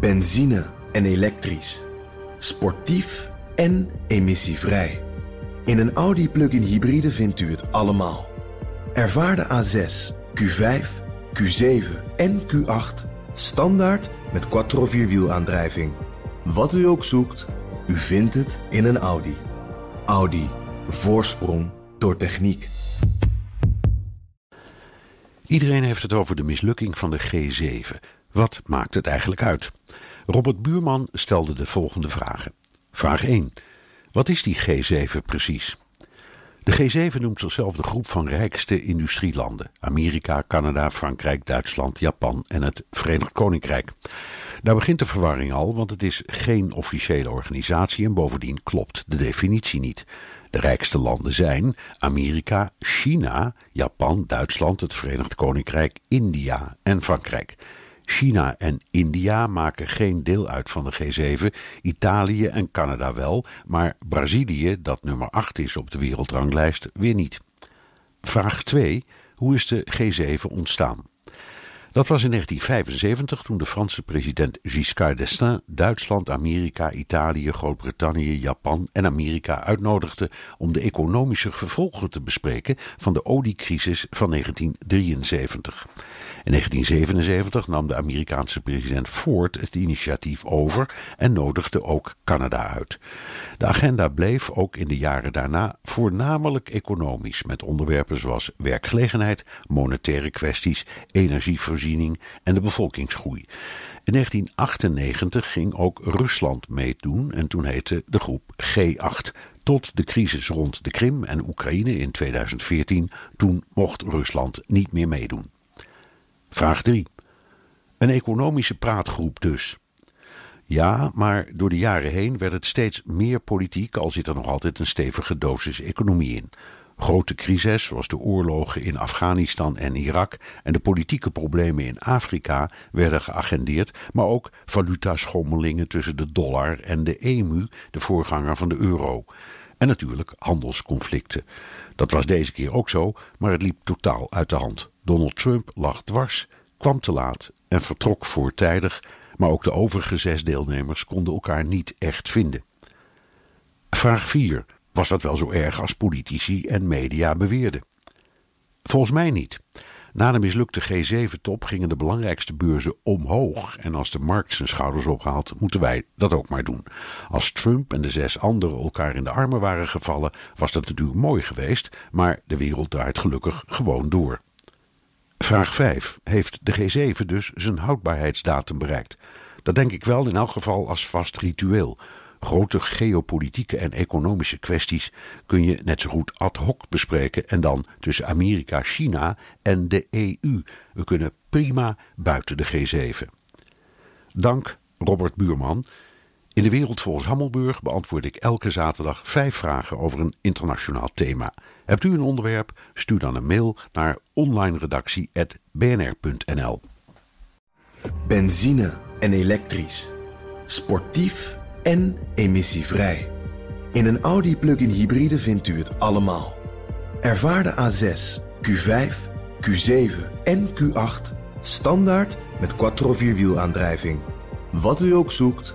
Benzine en elektrisch. Sportief en emissievrij. In een Audi plug-in hybride vindt u het allemaal. Ervaar de A6, Q5, Q7 en Q8 standaard met quattro vierwielaandrijving. Wat u ook zoekt, u vindt het in een Audi. Audi. Voorsprong door techniek. Iedereen heeft het over de mislukking van de G7. Wat maakt het eigenlijk uit? Robert Buurman stelde de volgende vragen. Vraag 1. Wat is die G7 precies? De G7 noemt zichzelf de groep van rijkste industrielanden: Amerika, Canada, Frankrijk, Duitsland, Japan en het Verenigd Koninkrijk. Daar begint de verwarring al, want het is geen officiële organisatie en bovendien klopt de definitie niet. De rijkste landen zijn Amerika, China, Japan, Duitsland, het Verenigd Koninkrijk, India en Frankrijk. China en India maken geen deel uit van de G7, Italië en Canada wel, maar Brazilië, dat nummer 8 is op de wereldranglijst, weer niet. Vraag 2. Hoe is de G7 ontstaan? Dat was in 1975 toen de Franse president Giscard d'Estaing Duitsland, Amerika, Italië, Groot-Brittannië, Japan en Amerika uitnodigde om de economische gevolgen te bespreken van de oliecrisis van 1973. In 1977 nam de Amerikaanse president Ford het initiatief over en nodigde ook Canada uit. De agenda bleef ook in de jaren daarna voornamelijk economisch, met onderwerpen zoals werkgelegenheid, monetaire kwesties, energievoorziening en de bevolkingsgroei. In 1998 ging ook Rusland meedoen en toen heette de groep G8 tot de crisis rond de Krim en Oekraïne in 2014. Toen mocht Rusland niet meer meedoen. Vraag 3. Een economische praatgroep dus. Ja, maar door de jaren heen werd het steeds meer politiek, al zit er nog altijd een stevige dosis economie in. Grote crises zoals de oorlogen in Afghanistan en Irak en de politieke problemen in Afrika werden geagendeerd, maar ook valutaschommelingen tussen de dollar en de EMU, de voorganger van de euro. En natuurlijk handelsconflicten. Dat was deze keer ook zo, maar het liep totaal uit de hand. Donald Trump lag dwars, kwam te laat en vertrok voortijdig, maar ook de overige zes deelnemers konden elkaar niet echt vinden. Vraag 4. Was dat wel zo erg als politici en media beweerden? Volgens mij niet. Na de mislukte G7-top gingen de belangrijkste beurzen omhoog. En als de markt zijn schouders ophaalt, moeten wij dat ook maar doen. Als Trump en de zes anderen elkaar in de armen waren gevallen, was dat natuurlijk mooi geweest. Maar de wereld draait gelukkig gewoon door. Vraag 5. Heeft de G7 dus zijn houdbaarheidsdatum bereikt? Dat denk ik wel in elk geval als vast ritueel. Grote geopolitieke en economische kwesties kun je net zo goed ad hoc bespreken en dan tussen Amerika, China en de EU. We kunnen prima buiten de G7. Dank Robert Buurman. In de wereld volgens Hammelburg beantwoord ik elke zaterdag vijf vragen over een internationaal thema. Hebt u een onderwerp? Stuur dan een mail naar onlineredactie.bnr.nl. Benzine en elektrisch. Sportief en emissievrij. In een Audi plug-in hybride vindt u het allemaal. Ervaar de A6, Q5, Q7 en Q8 standaard met quattro vierwielaandrijving. Wat u ook zoekt,